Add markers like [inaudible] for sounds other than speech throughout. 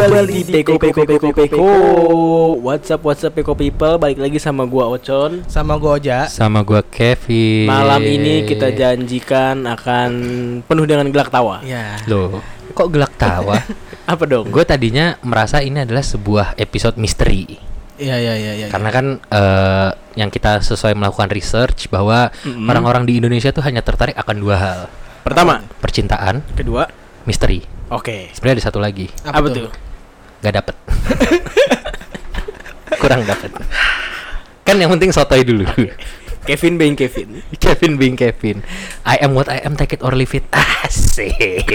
kembali di Peko Peko Peko Peko. What's up What's up Peko people? Balik lagi sama gua Ocon. sama gue Oja. Sama gua Kevin. Malam ini kita janjikan akan penuh dengan gelak tawa. Ya. Loh, kok gelak tawa? [laughs] Apa dong? gue tadinya merasa ini adalah sebuah episode misteri. Iya iya iya iya. Karena kan eh, yang kita sesuai melakukan research bahwa Mm-mm. orang-orang di Indonesia tuh hanya tertarik akan dua hal. Pertama, Percintaan, kedua. misteri. Oke. Sebenarnya ada satu lagi, Apa, tuh? Gak dapet. Kurang dapet. Kan yang penting sotoy dulu. Kevin being Kevin. Kevin being Kevin I am what I am take it or leave it Asik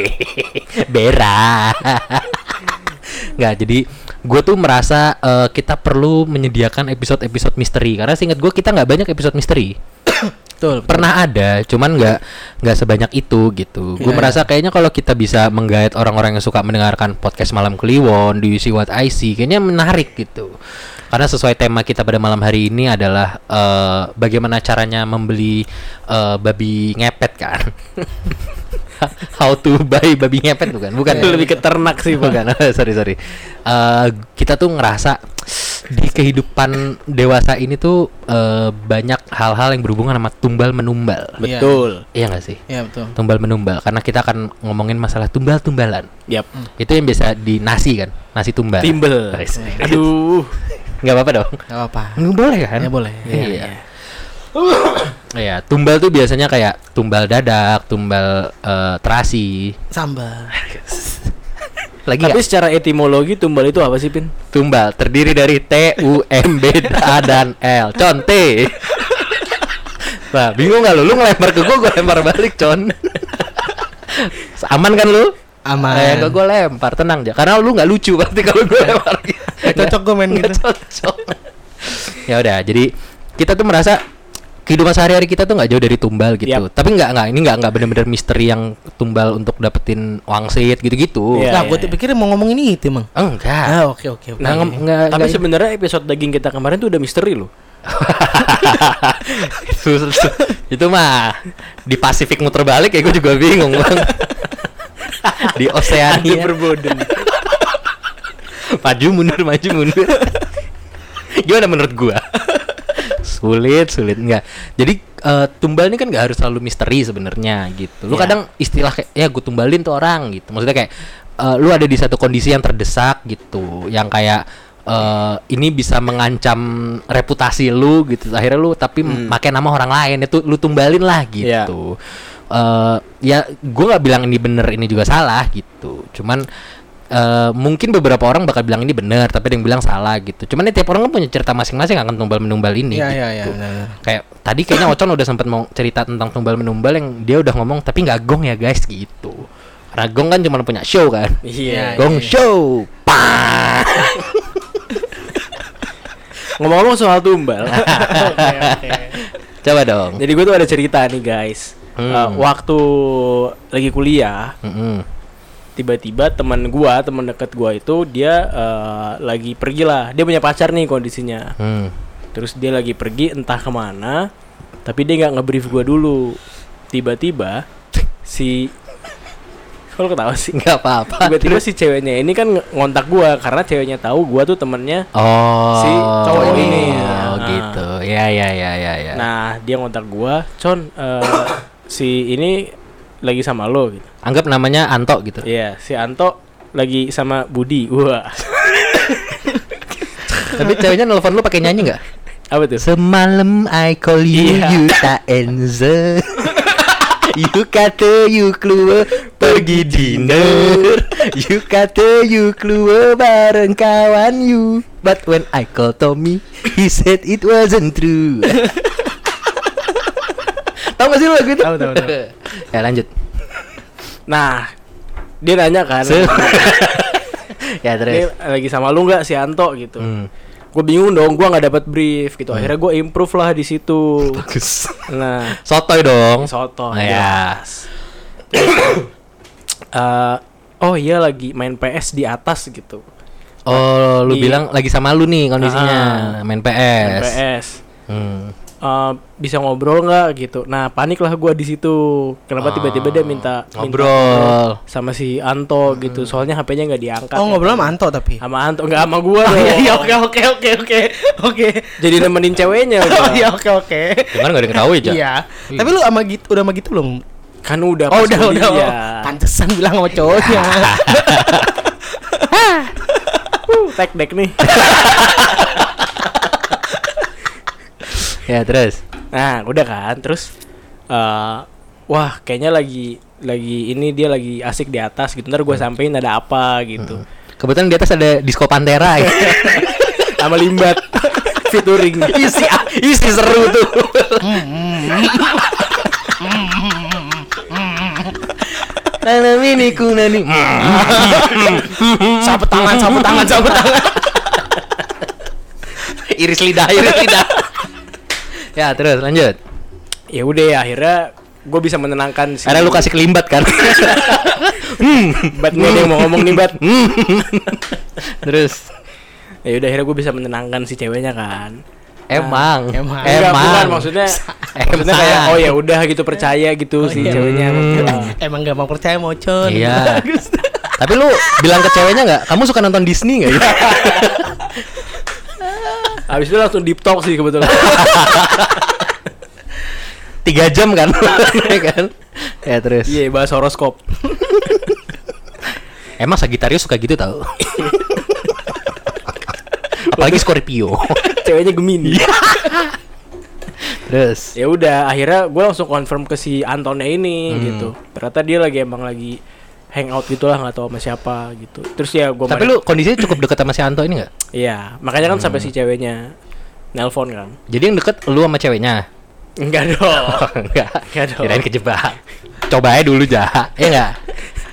Bera Nggak jadi Gue tuh merasa eh, Kita perlu menyediakan episode-episode misteri Karena seingat gue kita nggak banyak episode misteri Betul. Pernah ada Cuman nggak nggak sebanyak itu gitu Gue Iya, merasa kayaknya kalau kita bisa menggait orang-orang yang suka mendengarkan podcast Malam Kliwon Do you see what I see Kayaknya menarik gitu karena sesuai tema kita pada malam hari ini adalah eh, bagaimana caranya membeli eh, babi ngepet kan. [laughs] How to buy babi ngepet bukan? Bukan. Itu lebih ke ternak sih, bukan. [laughs] sorry sorry. Eh, kita tuh ngerasa di kehidupan dewasa ini tuh eh, banyak hal-hal yang berhubungan sama tumbal menumbal. Iya. Betul. Iya nggak sih? Iya betul. Tumbal menumbal karena kita akan ngomongin masalah tumbal-tumbalan. Yap. Itu yang biasa di nasi kan, nasi tumbal. Timbel. Guys. Aduh. Nggak apa-apa dong. Gak apa-apa. Nggak boleh kan? Ya boleh. Iya. Iya, tumbal tuh biasanya kayak tumbal dadak, tumbal eh, terasi. Sambal. [laughs] Lagi Tapi nggak? secara etimologi tumbal itu apa sih, Pin? tumbal terdiri dari T, U, M, B, A dan L. Conte. Nah, [laughs] bingung nggak lu? Lu ngelempar ke gua, gua lempar balik, con. [laughs] Aman kan lu? Aman. Eh, enggak gua lempar, tenang aja. Karena lu nggak lucu pasti kalau gua lempar. Nggak cocok gua main gitu. [laughs] cocok. ya udah, jadi kita tuh merasa kehidupan sehari-hari kita tuh nggak jauh dari tumbal gitu. Yap. Tapi nggak nggak ini nggak nggak bener-bener misteri yang tumbal untuk dapetin wangsit gitu-gitu. Iya. Nah, gue pikir mau ngomong ini itu, Mang. Enggak. Ah, oke oke oke. Nah, nge- nggak Tapi nggak- sebenarnya episode daging kita kemarin tuh udah misteri loh. [laughs] Itu mah di Pasifik muter balik ya gue juga bingung bang. [laughs] di Ada Oceania berboden. maju mundur maju mundur. [laughs] Gimana menurut gua? Sulit sulit enggak jadi eh, tumbal ini kan nggak harus selalu misteri sebenarnya gitu lu Ya. kadang istilah kayak ya gue tumbalin tuh orang gitu maksudnya kayak eh, lu ada di satu kondisi yang terdesak gitu yang kayak eh, ini bisa mengancam reputasi lu gitu akhirnya lu tapi Hmm. pakai nama orang lain itu lu tumbalin lah Ya. gitu Eh, ya gue nggak bilang ini bener ini juga salah gitu cuman eh, mungkin beberapa orang bakal bilang ini bener tapi ada yang bilang salah gitu cuman ya tiap orang kan punya cerita masing-masing akan tumbal menumbal ini Iya gitu. iya iya. benar, benar. kayak tadi kayaknya Ocon udah sempat mau cerita tentang tumbal menumbal yang dia udah ngomong tapi nggak gong ya guys gitu karena gong kan cuma punya show kan Iya. gong iya. show Pah! Ngomong-ngomong soal tumbal. [laughs] coba dong Jadi gue tuh ada cerita nih guys. Hmm. Eh, waktu lagi kuliah, Mm-mm. Tiba-tiba teman gua, teman dekat gua itu dia eh, lagi pergi lah. Dia punya pacar nih kondisinya. Hmm. Terus dia lagi pergi entah ke mana, tapi dia nggak ngebrief gua dulu. Tiba-tiba si kalau ketawa sih. nggak apa-apa Tiba-tiba si ceweknya ini kan ngontak gua karena ceweknya tahu gua tuh temennya. oh Si cowok ini. oh Nah. gitu ya ya ya ya ya Nah dia ngontak gua, Con, eh, [coughs] si ini lagi sama lo gitu. anggap namanya Anto gitu Iya, si Anto lagi sama Budi. Wah, [laughs] tapi ceweknya nelfon lu pakai nyanyi nggak apa tuh? Semalam I call you, Iya. you tak answer You kata you keluar pergi dinner You kata you keluar bareng kawan you But when I call Tommy He said it wasn't true [laughs] Tahu gak sih lu lagu itu? Tahu, tahu, tahu. [laughs] ya lanjut Nah, dia nanya kan, [laughs] Ya dia terus lagi sama lu nggak si Anto gitu. Hmm. Gue bingung dong, gua nggak dapat brief gitu. Akhirnya gue improve lah di situ. Bagus Nah, Sotoy dong soto. Ya [coughs] Eh, oh iya lagi main PS di atas gitu. Oh lu Di- bilang lagi sama lu nih kondisinya Ah. Main Main PS PS. Hmm. Eh, bisa ngobrol nggak gitu. Nah panik lah gue di situ. Kenapa tiba-tiba dia minta minta Ngobrol. sama si Anto gitu. Soalnya HP-nya nggak diangkat. Oh ya. ngobrol sama Anto tapi. sama Anto nggak sama gue Oh dong. iya iya oke oke oke oke oke. Jadi nemenin ceweknya. [laughs] Oh iya oke oke. Cuman gak ada yang tahu aja. Iya. Tapi lu sama gitu udah sama gitu belum? Kan udah Oh udah udah. oh. [laughs] Pantesan bilang sama cowoknya. [laughs] Tek dek nih. Ya terus. Nah, udah kan. Terus eh wah, kayaknya lagi lagi ini dia lagi asik di atas gitu. Ntar gue sampein ada apa gitu. Kebetulan di atas ada disco pantera ya. [laughs] Sama limbat [laughs] featuring. isi isi seru tuh. Tanam ini kunani. sapu tangan sapu tangan sapu tangan. [laughs] iris lidah, iris lidah. Ya terus lanjut. ya udah ya akhirnya gue bisa menenangkan si Karena lu kasih kelimbat kan. [laughs] Bat nih yang mau ngomong nih Bat. [laughs] terus Ya udah akhirnya gue bisa menenangkan si ceweknya kan. emang emang. Enggak, emang bukan maksudnya maksudnya Emang. kayak oh ya udah gitu percaya gitu si iya. ceweknya lah. [laughs] Emang gak mau percaya mocon. Iya. Tapi lu bilang ke ceweknya nggak? Kamu suka nonton Disney nggak? ya? Habis itu langsung deep talk sih kebetulan. [laughs] Tiga jam kan? [laughs] Ya kan? Ya terus. Iya, bahas horoskop. [laughs] Emang Sagittarius suka gitu tau? Apalagi Scorpio. Ceweknya Gemini. terus. ya udah akhirnya gue langsung confirm ke si Antonnya ini Hmm. gitu ternyata dia lagi emang lagi hangout gitulah nggak tahu sama siapa gitu terus ya gue Tapi lu kondisinya cukup deket sama si Anto ini nggak? iya makanya kan sampai Hmm. si ceweknya nelpon kan Jadi yang deket lu sama ceweknya? enggak [laughs] dong enggak. Enggak dong. Kirain kejebak. Coba aja dulu jah. Ya enggak?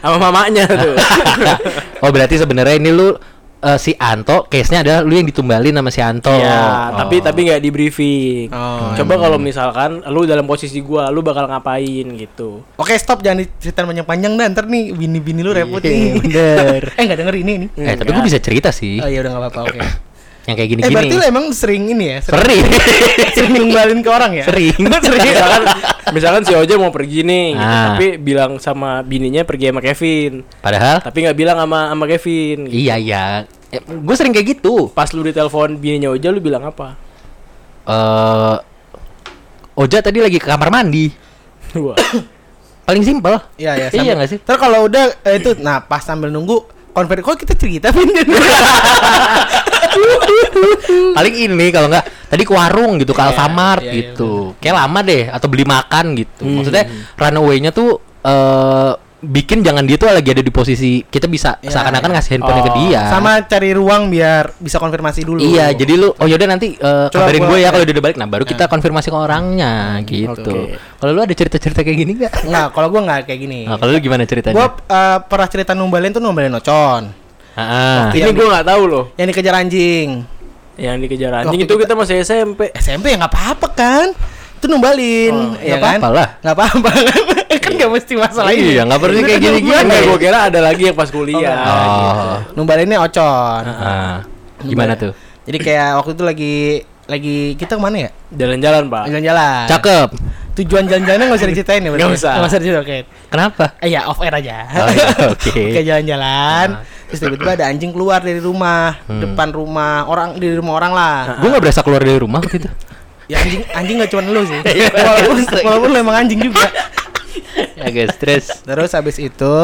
sama mamanya tuh [laughs] oh berarti sebenarnya ini lu eh, si Anto case-nya adalah lu yang ditumbalin sama si Anto. Iya, Oh. tapi tapi nggak di briefing. Oh, Coba kalau misalkan lu dalam posisi gua, lu bakal ngapain gitu. Oke stop jangan diceritain panjang-panjang dah ntar nih bini-bini lu repot Iya, nih. bener. [laughs] eh nggak denger ini nih. Eh, tapi gue bisa cerita sih. Oh iya udah nggak apa-apa oke. [coughs] Yang kayak eh gini-gini. berarti lu emang sering ini ya? Sering, [laughs] Sering. sering numbalin ke orang ya? Sering. [laughs] misalkan misalkan si Oja mau pergi nih, gitu, Ah. tapi bilang sama bininya pergi sama Kevin, Padahal tapi nggak bilang sama sama Kevin. gitu. iya iya. gue sering kayak gitu. Pas lu ditelepon bininya Oja, lu bilang apa? Eh Oja tadi lagi ke kamar mandi. Wah. [coughs] Paling simpel. Iya iya. Iya nggak sih? Terus kalau udah eh, itu, nah pas sambil nunggu konver, kok kita cerita Vin? [laughs] Paling ini kalau nggak tadi ke warung gitu, ke Iya, Alfamart iya, iya, gitu. Kayak lama deh atau beli makan gitu. Hmm. Maksudnya runaway-nya tuh eh bikin jangan dia tuh lagi ada di posisi kita bisa Iya, seakan-akan ngasih handphonenya ke Oh. dia. Sama cari ruang biar bisa konfirmasi dulu. Iya, jadi lu oh yaudah nanti eh, Coba kabarin gua- gue ya kalau dia udah balik. Nah, baru kita konfirmasi ke orangnya gitu. Oke. Kalau lu ada cerita-cerita kayak gini enggak? Nggak, kalau gua nggak kayak gini. Nah, kalau lu gimana ceritanya? Gua eh, pernah cerita numbalin tuh numbalin ocon. Ah, Ini gua nggak tahu loh. Yang dikejar anjing. Yang dikejar anjing Waktu itu kita- kita masih SMP. SMP ya nggak apa-apa kan? Itu numbalin, Oh, ya nggak kan? apa-apa lah. Nggak apa-apa. [laughs] kan nggak mesti masalah ini. Iya, nggak perlu kayak gini-gini. Gua kira ada lagi yang pas kuliah. Oh. Numbalinnya ocon. Ah, gimana tuh? Jadi kayak waktu itu lagi lagi kita ke mana ya? Jalan-jalan, Pak. Jalan-jalan. Cakep. Tujuan jalan-jalannya nggak usah diceritain ya? Nggak usah. Nggak usah diceritain. Oke. Kenapa? Eh ya off air aja. Oh, iya, oke. [laughs] Oke jalan-jalan. Ah. Terus tiba-tiba ada anjing keluar dari rumah, Hmm. depan rumah orang di rumah orang lah. Gue nggak berasa keluar dari rumah waktu itu. Ya anjing anjing nggak cuma lu sih. [laughs] Iya, walaupun [laughs] walaupun lu emang anjing juga. guys, stres. Terus habis itu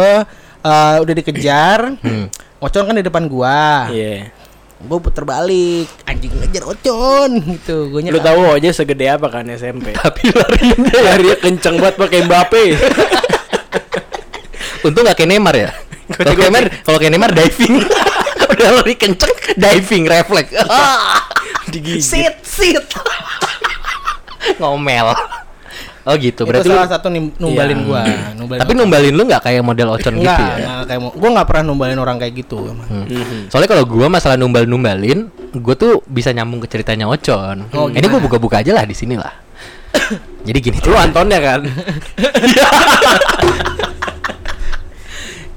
eh, udah dikejar. Hmm. Ocon kan di depan gua. Iya. Gue puter balik, anjing ngejar Ocon gitu. Gue Lu tahu aja segede apa kan SMP? [laughs] Tapi larinya Larinya kenceng banget pakai Mbappe. [laughs] Untung gak kayak Neymar ya. Kalau kayak Neymar, kalau kayak Neymar diving. [laughs] Udah lari kenceng, diving refleks. Digigit. sit sit. Ngomel. Oh gitu, Berarti lu salah satu nim- numbalin Iya. gua. Numbalin Tapi numbalin lu nggak kayak model ocon gitu ya? enggak kayak. Gua nggak pernah numbalin orang kayak gitu. emang. Hmm. Mhm. Soalnya kalau gua masalah numbal-numbalin, gua tuh bisa nyambung ke ceritanya Ocon. Oh, Ini gua buka-buka aja lah di sini lah. [coughs] Jadi gini Lu tuh, Antonnya kan? [laughs]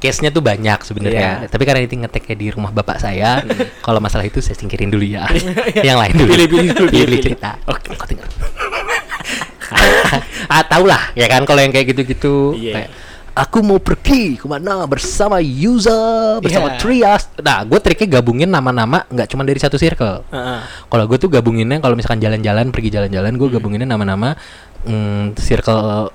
case-nya tuh banyak sebenarnya. Iya. Tapi karena ini ngeteknya di rumah bapak saya, kalau masalah itu saya singkirin dulu ya. [laughs] Yang lain dulu. Pilih-pilih dulu, Pilih pilih-pilih. cerita. Oke. Kau denger. Ah tau lah ya kan kalau yang kayak gitu-gitu Iya. kayak aku mau pergi ke mana bersama user bersama Iya. Trias nah gue triknya gabungin nama-nama nggak cuma dari satu circle Heeh. kalau gue tuh gabunginnya kalau misalkan jalan-jalan pergi jalan-jalan gue gabunginnya nama-nama mm, circle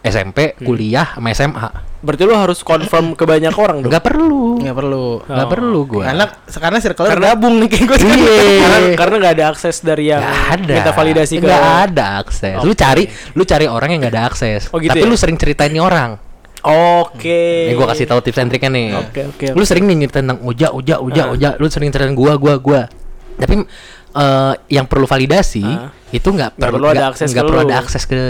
SMP kuliah sama SMA Berarti lu harus confirm ke banyak orang dong. nggak perlu Nggak perlu. nggak Oh, perlu gue Karena karena circle Karena- gabung nih kayak gue Iya. karena karena nggak ada akses dari yang Nggak ada. minta validasi ke Nggak ada akses. Lu Oke. cari, lu cari orang yang nggak ada akses. Oh, gitu Tapi ya? lu sering ceritain nih orang. Oke. Nih gua kasih tahu tips and triknya nih. Oke, oke, Lu oke. sering nih nyeritain tentang Uja, Uja, Uja, Ah. Uja. Lu sering ceritain gua, gua, gua. Tapi eh, yang perlu validasi Ah. itu nggak Nggak perlu ada akses nggak ke perlu lu. ada akses ke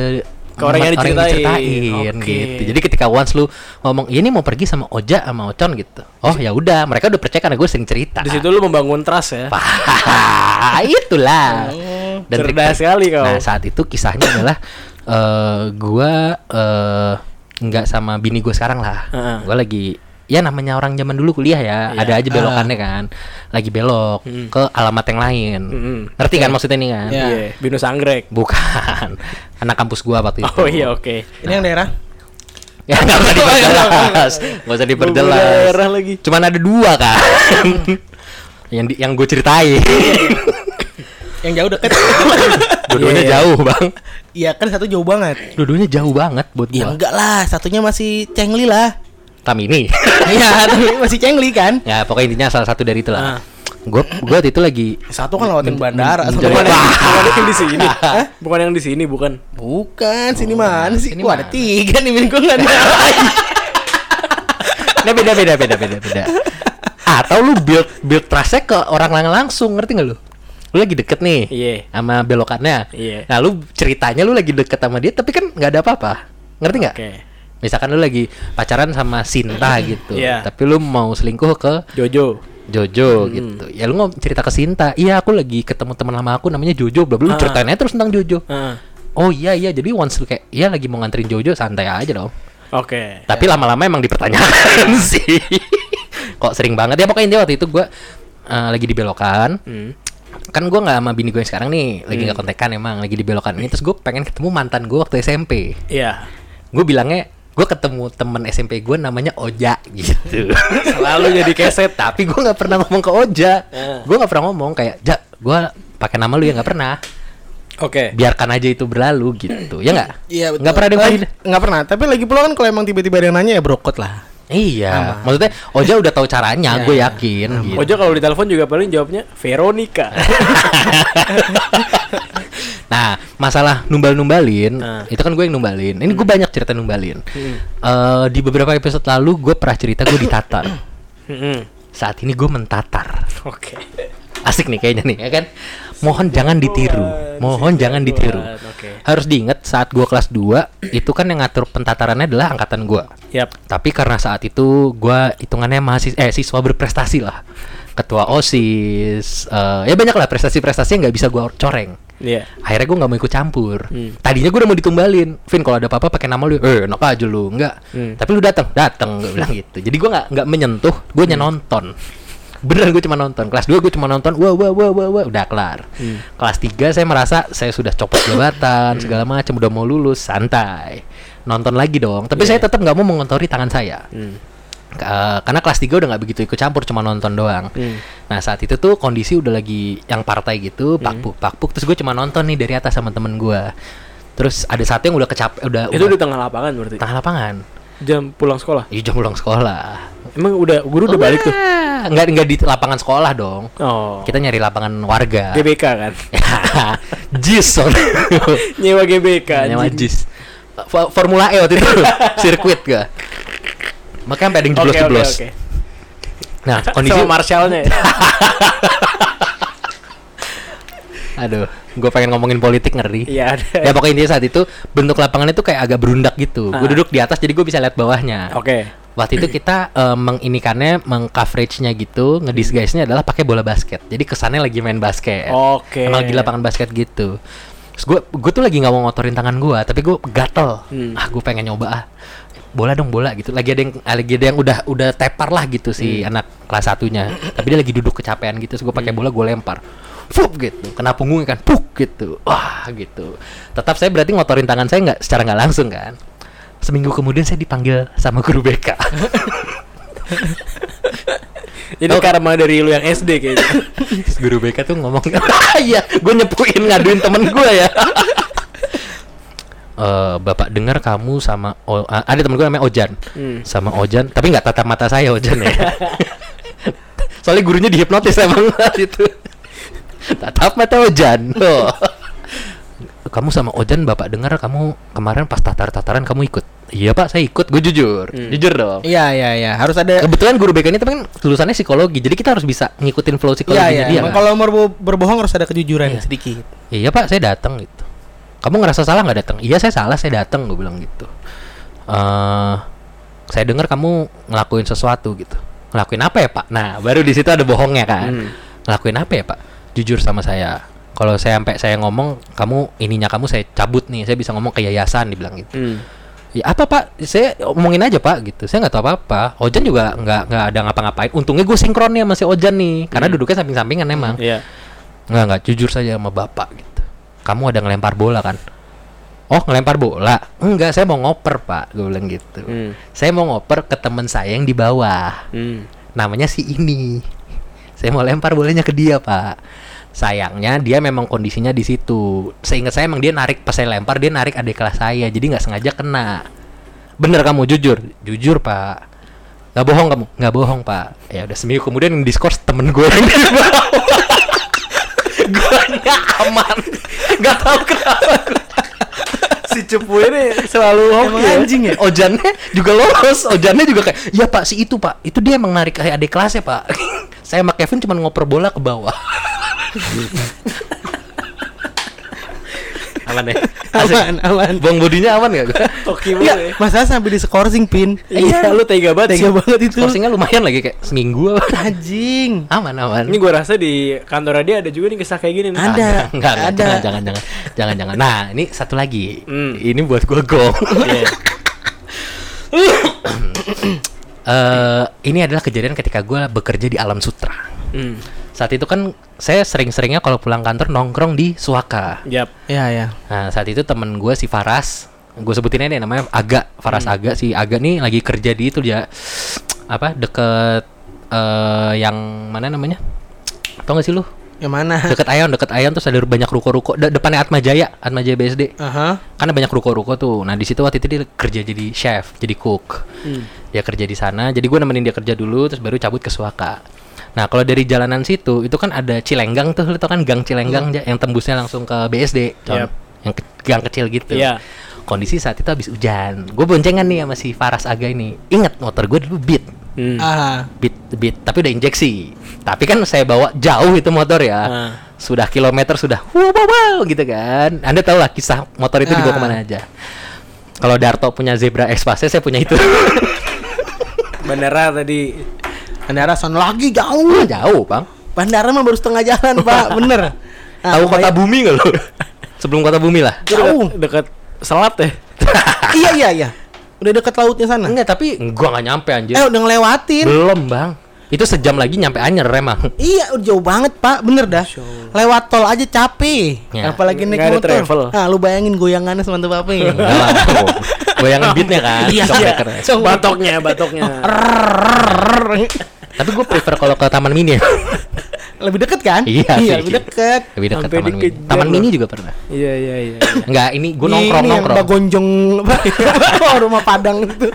Ke orang yang diceritain. diceritain, Oke. gitu. Jadi ketika once lu ngomong, "Ya, "Ini mau pergi sama Oja sama Ocon" gitu. Oh, ya udah, mereka udah percaya karena gue sering cerita. Di situ lu membangun trust ya. [laughs] Itulah. Oh, trik- cerdas sekali kau. Nah, saat itu kisahnya adalah eh gua eh nggak sama bini gue sekarang lah. Heeh. Gua lagi ya namanya orang zaman dulu kuliah ya, Iya. ada aja belokannya kan. Lagi belok Mm. ke alamat yang lain. Mm-mm. Ngerti kan maksudnya nih kan? Iya. Iya, Binus Anggrek. Bukan. [laughs] Anak kampus gua waktu itu. Oh iya, oke. Ini yang daerah. Ya nggak usah [laughs] diperjelas. Nggak usah diperjelas. daerah lagi. Cuman ada dua kan. [laughs] yang di, yang gue ceritain. Yang jauh deket. Dua-duanya Iya, iya. jauh, Bang. Iya kan satu jauh banget. Dua-duanya jauh banget buat Ya gua. enggak lah, satunya masih cengli lah. Tamini. [laughs] Iya, tapi masih cengli kan. ya pokoknya intinya salah satu dari itu lah. Ah. Gue gue waktu itu lagi Satu kan lewatin bandara, satu Bukan yang, bukan yang di sini. [laughs] Hah? Bukan yang di sini, bukan. Bukan, sini mana sih? sini Wah, ada tiga nih gue nggak ada. [laughs] Nah, beda beda beda beda beda. Atau lu build build trustnya ke orang lain langsung, ngerti gak lu? Lu lagi deket nih Iya. sama belokannya. Iya. Nah, lu ceritanya lu lagi deket sama dia, tapi kan nggak ada apa-apa. Ngerti nggak? Oke. Misalkan lu lagi pacaran sama Sinta [laughs] gitu, Iya. tapi lu mau selingkuh ke Jojo. Jojo Hmm. gitu. Ya lu ngomong cerita ke Sinta. Iya, aku lagi ketemu teman lama aku namanya Jojo, bla bla. Lu Ah. ceritain aja terus tentang Jojo. Ah, Oh iya iya, jadi once lu kayak iya lagi mau nganterin Jojo santai aja dong. Oke. Tapi lama-lama emang dipertanyakan [laughs] sih. Kok sering banget ya pokoknya waktu itu gua eh, lagi di belokan. Hmm. Kan gua nggak sama bini gue yang sekarang nih, lagi nggak kontekan emang, lagi di belokan ini terus gue pengen ketemu mantan gue waktu SMP. Iya. Gue bilangnya gue ketemu temen SMP gue namanya Oja gitu. [laughs] Selalu jadi keset. Tapi gue nggak pernah ngomong ke Oja. Eh. Gue nggak pernah ngomong kayak, Ja, gue pakai nama lu ya nggak pernah. Oke. Biarkan aja itu berlalu gitu, ya nggak? Iya betul. Nggak pernah ada yang Eh. Nggak pernah. Tapi lagi pula kan kalau emang tiba-tiba ada yang nanya ya brokot lah. Iya, maksudnya Oja udah tahu caranya, Ya. gue yakin. Gitu. Ojo kalau ditelepon juga paling jawabnya Veronica. [laughs] Nah, masalah numbal-numbalin, Ah. itu kan gue yang numbalin. Ini gue banyak cerita numbalin. Hmm. Eh, di beberapa episode lalu gue pernah cerita gue ditatar. Hmm. Saat ini gue mentatar. Oke. Asik nih kayaknya nih, ya kan? Mohon jangan ditiru. Mohon jangan ditiru. Harus diingat saat gue kelas 2 itu kan yang ngatur pentatarannya adalah angkatan gue. Yap. Tapi karena saat itu gue hitungannya masih eh siswa berprestasi lah. Ketua OSIS, eh, ya banyak lah prestasi-prestasi yang nggak bisa gue coreng. Iya. akhirnya gue nggak mau ikut campur Hmm. tadinya gue udah mau ditumbalin Vin kalau ada apa-apa pakai nama lu eh enak aja lu enggak Hmm. tapi lu datang datang gue bilang gitu jadi gue nggak nggak menyentuh gue hanya nonton beneran gue cuma nonton kelas 2 gue cuma nonton wah wah wah wah wah udah kelar Hmm. kelas 3 saya merasa saya sudah copot jabatan segala macam udah mau lulus santai nonton lagi dong tapi Iya. saya tetap nggak mau mengontori tangan saya Hmm. Ka- karena kelas 3 udah nggak begitu ikut campur cuma nonton doang Hmm. Nah saat itu tuh kondisi udah lagi yang partai gitu, pakpuk pakpuk. Terus gue cuma nonton nih dari atas sama temen gue. Terus ada satu yang udah kecap, udah Itu udah di tengah lapangan berarti. tengah lapangan. Jam pulang sekolah. Iya jam pulang sekolah. Emang udah guru udah balik tuh. Wah, Nggak nggak di lapangan sekolah dong. Oh. Kita nyari lapangan warga. GBK kan. [laughs] Jis. [laughs] Nyewa GBK. Anjing. jis. Fo- Formula E waktu itu [laughs] sirkuit gak? Makanya sampai ada yang jeblos-jeblos. Nah kondisi Sama Marshallnya. Ya? Aduh, gue pengen ngomongin politik ngeri. Iya ada. ya pokoknya intinya saat itu bentuk lapangannya tuh kayak agak berundak gitu. Ah. Gue duduk di atas jadi gue bisa lihat bawahnya. Oke. Waktu itu kita eh, menginikannya, mengcoveragenya gitu, ngedisguise-nya adalah pakai bola basket. Jadi kesannya lagi main basket. Oke. Emang di lapangan basket gitu. Terus gue gue tuh lagi nggak mau ngotorin tangan gue, tapi gue gatel. Hmm. Ah, gue pengen nyoba ah. Bola dong bola gitu. Lagi ada yang lagi ada yang udah udah tepar lah gitu si Hmm. anak kelas satunya. tapi dia lagi duduk kecapean gitu. Terus gue pakai bola gue lempar. Fup gitu. Kena punggungnya kan puk gitu. Wah gitu. Tetap saya berarti ngotorin tangan saya nggak secara nggak langsung kan. Seminggu kemudian saya dipanggil sama guru BK Jadi [laughs] karma dari lu yang SD kayaknya. [laughs] Guru BK tuh ngomong [laughs] iya gue nyepuin ngaduin temen gue ya. Eh, bapak dengar kamu sama O- ah, ada temen gue namanya Ojan. Hmm. sama Ojan tapi nggak tatap mata saya Ojan ya. Soalnya gurunya dihipnotis emang itu tatap mata Ojan Oh. kamu sama Ojan bapak dengar kamu kemarin pas tatar tataran kamu ikut iya pak saya ikut gue jujur Hmm. jujur dong Iya iya iya, harus ada kebetulan guru BK ini tapi kan lulusannya psikologi jadi kita harus bisa ngikutin flow Iya psikologinya iya. dia Emang kan. Kalau berbo- berbohong harus ada kejujuran Iya. sedikit. Iya pak, saya datang gitu. Kamu ngerasa salah nggak datang? Iya saya salah, saya datang. Gue bilang gitu. eh saya dengar kamu ngelakuin sesuatu gitu. Ngelakuin apa ya pak? Nah baru di situ ada bohongnya kan. Hmm. Ngelakuin apa ya pak? Jujur sama saya. Kalau saya sampai saya ngomong, kamu ininya kamu saya cabut nih. Saya bisa ngomong ke yayasan, dibilang gitu. Hmm. Ya apa pak? Saya omongin aja pak gitu. Saya nggak tahu apa-apa. Ojan juga nggak nggak ada ngapa-ngapain. Untungnya gue sinkron nih sama si Ojan nih, karena Hmm. duduknya samping-sampingan emang. Iya. Nggak, nggak, jujur saja sama bapak gitu. Kamu ada ngelempar bola kan? Oh, ngelempar bola? Enggak, saya mau ngoper, Pak. Gue bilang gitu. Hmm. Saya mau ngoper ke teman saya yang di bawah. Hmm. Namanya si ini. Saya mau lempar bolanya ke dia, Pak. Sayangnya dia memang kondisinya di situ. Seingat saya emang dia narik pas saya lempar, dia narik adik kelas saya. Jadi nggak sengaja kena. Bener kamu jujur? Jujur, Pak. Nggak bohong kamu? Nggak bohong, Pak. Ya udah seminggu kemudian diskors temen gue yang di [laughs] gue aman nggak tahu kenapa. Si Cepu ini selalu hoki Emang ya. anjing ya? Ojannya juga lolos Ojannya juga kayak Ya pak si itu pak Itu dia emang narik kayak adik kelasnya pak [laughs] Saya sama Kevin cuma ngoper bola ke bawah [laughs] Aman ya [laughs] Asik. Aman aman. Bong bodinya aman gak? [laughs] Iya, banget. ya. masalah sampai di skorsing pin. Iya, lu tega banget Tega sih. banget itu. Porsinya lumayan lagi kayak seminggu Anjing. Aman aman Ini gua rasa di kantor dia ada juga nih kisah kayak gini nih. Ada. Enggak, enggak, Ada. jangan, jangan, jangan, jangan, jangan. Nah, ini satu lagi. Hmm. Ini buat gua gong. [laughs] Iya. Eh, ini adalah kejadian ketika gua bekerja di Alam Sutra. Hmm. Saat itu kan saya sering-seringnya kalau pulang kantor nongkrong di Suaka. Yap. Iya ya. Nah, saat itu temen gue si Faras, gue sebutin aja deh namanya Aga, Faras Aga si Aga nih lagi kerja di itu dia apa deket eh yang mana namanya? Tau gak sih lu? Yang mana? Deket Ayon, deket Ayon terus ada banyak ruko-ruko. De- depannya Atma Jaya, Atma Jaya BSD. Aha. Kan ada banyak ruko-ruko tuh. Nah di situ waktu itu dia kerja jadi chef, jadi cook. Hmm. Dia kerja di sana. Jadi gue nemenin dia kerja dulu, terus baru cabut ke Suaka. Nah kalau dari jalanan situ itu kan ada Cilenggang tuh, lu tau kan gang Cilenggang Ja, yang tembusnya langsung ke BSD, Con. Yap. yang ke- gang kecil gitu. Iya. Kondisi saat itu habis hujan. Gue boncengan nih sama si Faras Aga ini. Ingat motor gue dulu Beat, Hmm. Ah. Beat, Beat, tapi udah injeksi. Tapi kan saya bawa jauh itu motor ya. Ah. Sudah kilometer sudah wow wow, wow gitu kan. Anda tahu lah kisah motor itu dibawa Ah. ke mana aja. Kalau Darto punya Zebra X-Pace, saya punya itu. [laughs] [laughs] Bandara tadi. Bandara son lagi Oh, jauh. jauh, Bang. Bandara mah baru setengah jalan, [laughs] Pak. Bener. Nah, tahu kota bumi nggak lo? Sebelum kota bumi lah. Jauh. dekat, dekat selat ya. [laughs] iya iya iya. Udah deket lautnya sana. Enggak, tapi gua nggak nyampe anjir. Eh udah ngelewatin. Belum, Bang. Itu sejam lagi nyampe Anyer emang. Iya, udah jauh banget, Pak. Bener dah. Lewat tol aja capek. Ya. Apalagi naik Nggak motor. travel. Nah, lu bayangin goyangannya semantap apa ya? Goyangan beatnya kan. Iya, iya. Batoknya, batoknya. Tapi gue prefer kalau ke Taman Mini. ya. [laughs] lebih deket kan? Iya sih. lebih deket. Lebih dekat Sampai Taman Mini. Taman. Mini juga pernah. Iya, iya, iya. Enggak, ini gue Ini- nongkrong ini nongkrong. Mbak Gonjong oh, [laughs] rumah Padang itu. [laughs]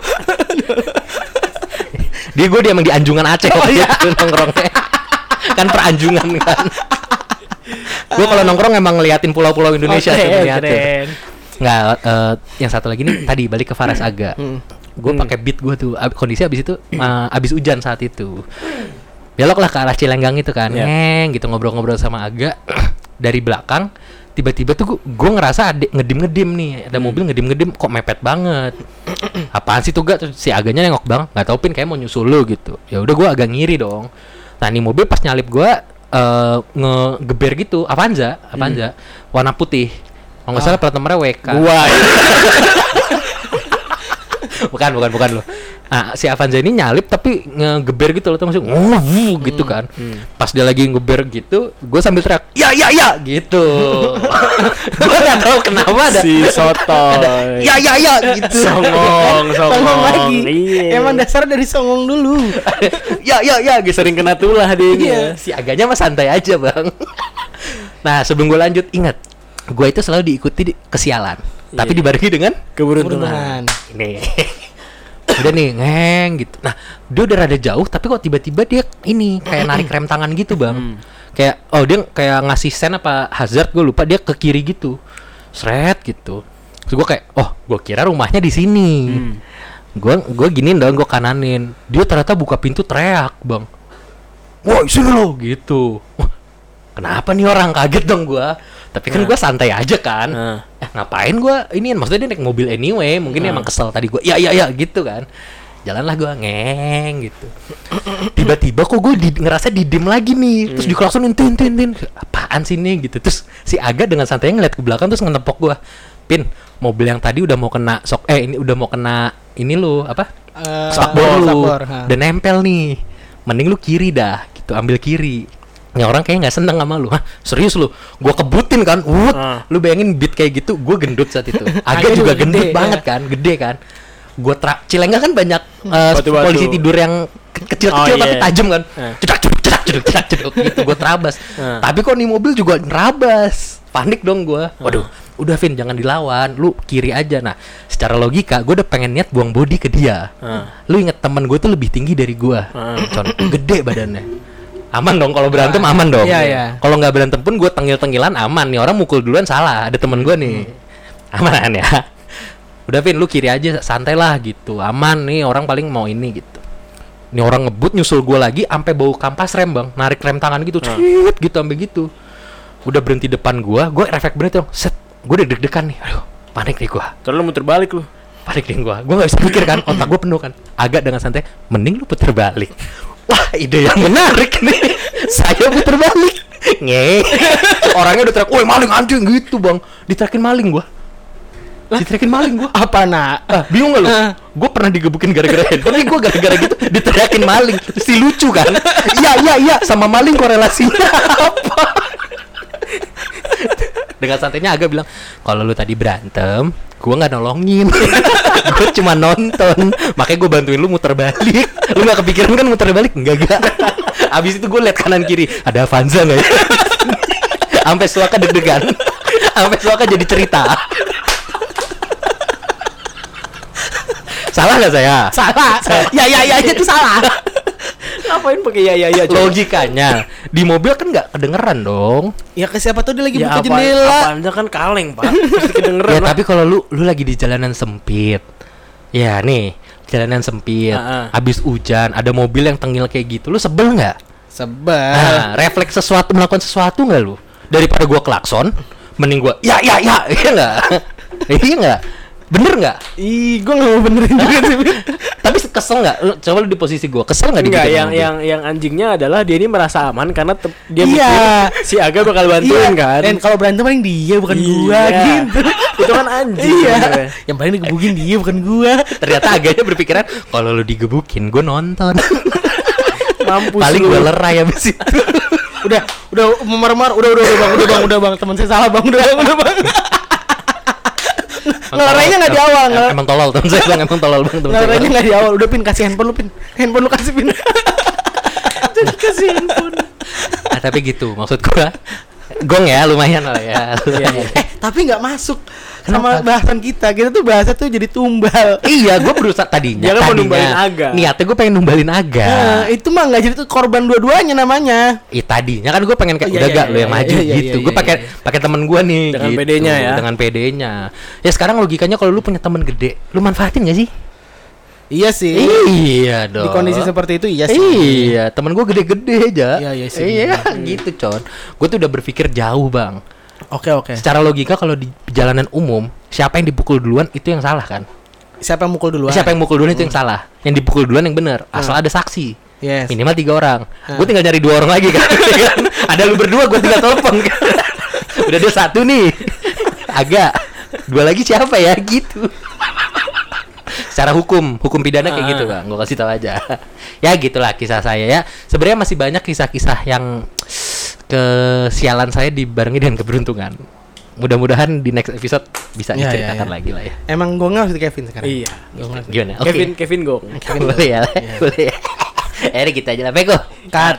Dia gue dia emang di Anjungan Aceh Oh, iya. itu nongkrongnya. kan peranjungan kan. gue kalau nongkrong emang ngeliatin pulau-pulau Indonesia Oke, tuh ngeliatin. keren. Nggak, eh, yang satu lagi nih tadi balik ke Faras Aga. Hmm. Gue pakai beat gue tuh. Kondisi abis itu eh, abis hujan saat itu. Beloklah ke arah Cilenggang itu kan. Iya. Ngeng gitu ngobrol-ngobrol sama Aga [clears throat] dari belakang. Tiba-tiba tuh gue ngerasa ada ngedim-ngedim nih. Ada mobil ngedim-ngedim kok mepet banget. [clears throat] Apaan sih tuh gak? Terus si Aganya nengok bang. Nggak tahu pin kayak mau nyusul lu gitu. Ya udah gue agak ngiri dong. Nah ini mobil pas nyalip gue eh ngegeber gitu. Avanza, Avanza warna putih. Kalau nggak salah plat nomornya WK. Gua. [laughs] bukan bukan bukan lo Nah, si Avanza ini nyalip tapi ngegeber gitu loh, tuh maksudnya wuh, gitu kan. Pas dia lagi ngeber gitu, gue sambil teriak, ya ya ya gitu. [laughs] gue nggak tahu kenapa ada si sotoy ya ya ya gitu. songong [laughs] songong Songong lagi. iya Emang dasar dari songong dulu. [laughs] ya ya ya gitu. sering kena tulah dia Iya, si agaknya mah santai aja bang. nah sebelum gue lanjut ingat, gue itu selalu diikuti di- kesialan, tapi Iya. dibarengi dengan keberuntungan Keberuntungan. ini. Udah nih ngeng gitu. Nah dia udah rada jauh, tapi kok tiba-tiba dia ini kayak narik rem tangan gitu bang. Kayak oh dia kayak ngasih sen apa hazard gue lupa dia ke kiri gitu, seret gitu. Terus gue kayak oh gue kira rumahnya di sini. Gue gue giniin dong gue kananin. Dia ternyata buka pintu teriak bang. Woi sini lo gitu. Wah, kenapa nih orang kaget dong gua. Tapi kan Nah. gua santai aja kan. Nah. Eh ngapain gua ini maksudnya dia naik mobil anyway, mungkin Nah. emang kesel tadi gua. Ya ya ya gitu kan. Jalanlah gua ngeng gitu. Tiba-tiba kok gue di, ngerasa didim lagi nih. Terus dikelaksonin tin tin tin. Apaan sih nih gitu. Terus si Aga dengan santai ngeliat ke belakang terus ngetepok gua. Pin, mobil yang tadi udah mau kena sok eh ini udah mau kena ini lo apa? Eh, spakbor lu dan nempel nih mending lu kiri dah gitu ambil kiri ya orang kayak nggak seneng sama lu. Hah, serius lu? Gua kebutin kan? Wut. Ah. lu bayangin beat kayak gitu gua gendut saat itu. [laughs] Agak juga gendut gede, banget ya. kan gede kan. Gua tra cilengga kan banyak Batu-batu. polisi tidur yang ke- kecil-kecil Oh, tapi iya. tajam kan. Eh. cedak ceduk cedak ceduk cedak ceduk gitu. Gua terabas. Eh. tapi kok nih mobil juga nerabas. Panik dong gua. Waduh udah Vin jangan dilawan. Lu kiri aja. Nah secara logika gue udah pengen niat buang body ke dia. Ah. lu inget temen gue tuh lebih tinggi dari gue con gede badannya aman dong kalau berantem aman dong. Iya, iya. kalau nggak berantem pun gue tengil tengilan aman nih orang mukul duluan salah ada temen gue nih. Aman kan ya. Udah Vin lu kiri aja santai lah gitu. Aman nih orang paling mau ini gitu. Ini orang ngebut nyusul gue lagi sampai bau kampas rem bang. Narik rem tangan gitu Ah. Cit, gitu sampai gitu. Udah berhenti depan gue gue refleks bener tuh. Set gue udah deg-degan nih. Aduh panik nih gue terus lu muter balik lu. Panik deh gua. Gua nggak bisa mikir kan otak gua penuh kan. Agak dengan santai mending lu puter balik wah ide yang menarik nih [laughs] saya puter balik nge orangnya udah teriak woi maling anjing gitu bang diterakin maling gua diterakin maling gua Apa nak? ah, bingung gak lu? Ah. Gue pernah digebukin gara-gara handphone, gue gara-gara gitu diteriakin maling, si lucu kan? Iya iya iya, sama maling korelasinya [laughs] apa? Dengan santainya agak bilang, kalau lu tadi berantem, gue nggak nolongin, [laughs] gue cuma nonton, makanya gue bantuin lu muter balik. Lu nggak kepikiran kan muter balik? Enggak enggak. [laughs] Abis itu gue liat kanan kiri, ada Avanza nggak ya? [laughs] Sampai suaka deg-degan, sampai suaka jadi cerita. Salah nggak saya? Salah. ya ya ya itu salah. Ngapain pakai ya ya ya coba? Logikanya di mobil kan nggak kedengeran dong. Ya ke siapa tuh dia lagi ya buka apa jendela. apaan kan kaleng pak pasti kedengeran Ya lah. tapi kalau lu lu lagi di jalanan sempit, ya nih jalanan sempit, Ah, ah. habis hujan, ada mobil yang tengil kayak gitu, lu sebel nggak? Sebel. Nah, refleks sesuatu melakukan sesuatu nggak lu? Daripada gua klakson, mending gua ya ya ya, [laughs] iya nggak? iya nggak? Bener nggak? Ih, gue gak mau benerin [laughs] juga sih. Tapi kesel nggak? Coba lu di posisi gua, kesel nggak di Enggak, yang yang yang anjingnya adalah dia ini merasa aman karena dia Iya. mikir si Aga bakal bantuin Iya, kan. Dan kalau berantem paling dia bukan gua Iya. gitu. [laughs] Itu kan anjing. Iya. Yang paling digebukin dia bukan gua. Ternyata agaknya berpikiran kalau lu digebukin, gua nonton. [laughs] Mampus Paling gua lerai abis itu. Udah, udah memar-mar, udah udah udah bang, udah bang, udah bang, teman saya salah bang, udah bang, udah bang. Ngelarainya nggak di awal, ngelar- Emang tolol temen saya bilang emang tolol bang saya Ngelarainya nggak di awal, udah pin kasih handphone lu pin, handphone lu kasih pin. [laughs] Jadi kasih handphone. Ah, tapi gitu maksud gua gong ya lumayan lah ya. [laughs] Iya, iya. Eh, tapi nggak masuk sama bahasan kita. Kita tuh bahasa tuh jadi tumbal. [laughs] iya, gua berusaha tadinya. Dia kan mau tadinya, numbalin Aga. Niatnya gua pengen numbalin Aga. Nah, itu mah nggak jadi tuh korban dua-duanya namanya. Ih, tadinya kan gue pengen kayak Iya, udah iya, gak lu iya, yang iya, maju iya, iya, gitu. iya, gue iya, pakai iya. pakai temen gue nih. Dengan gitu. PD-nya ya. Dengan PD-nya. Ya sekarang logikanya kalau lu punya temen gede, lu manfaatin gak sih? Iya sih. Iya dong. Di kondisi seperti itu iya sih. Iya, temen gue gede-gede aja. Iya, iya sih. Iya, gitu con. Gue tuh udah berpikir jauh bang. Oke oke. Secara logika kalau di jalanan umum, siapa yang dipukul duluan itu yang salah kan? Siapa yang mukul duluan? Siapa yang mukul duluan itu yang salah. Yang dipukul duluan yang benar. Asal ada saksi. Yes. Minimal tiga orang. Hah. Gue tinggal nyari dua orang lagi kan. [laughs] Ya kan? ada lu berdua, gue tinggal telepon. kan. [laughs] Udah ada satu nih. [laughs] Agak. Dua lagi siapa ya gitu. secara hukum hukum pidana kayak Ah. gitu bang gue kasih tahu aja ya gitulah kisah saya ya sebenarnya masih banyak kisah-kisah yang kesialan saya dibarengi dengan keberuntungan mudah-mudahan di next episode bisa Ya, ya, diceritakan ya. lagi lah ya Emang gue nggak Kevin sekarang. Iya. Gongal. gimana Oke. Kevin Kevin Gong. [laughs] boleh ya boleh ya [laughs] Eh, kita aja lah Peko Cut.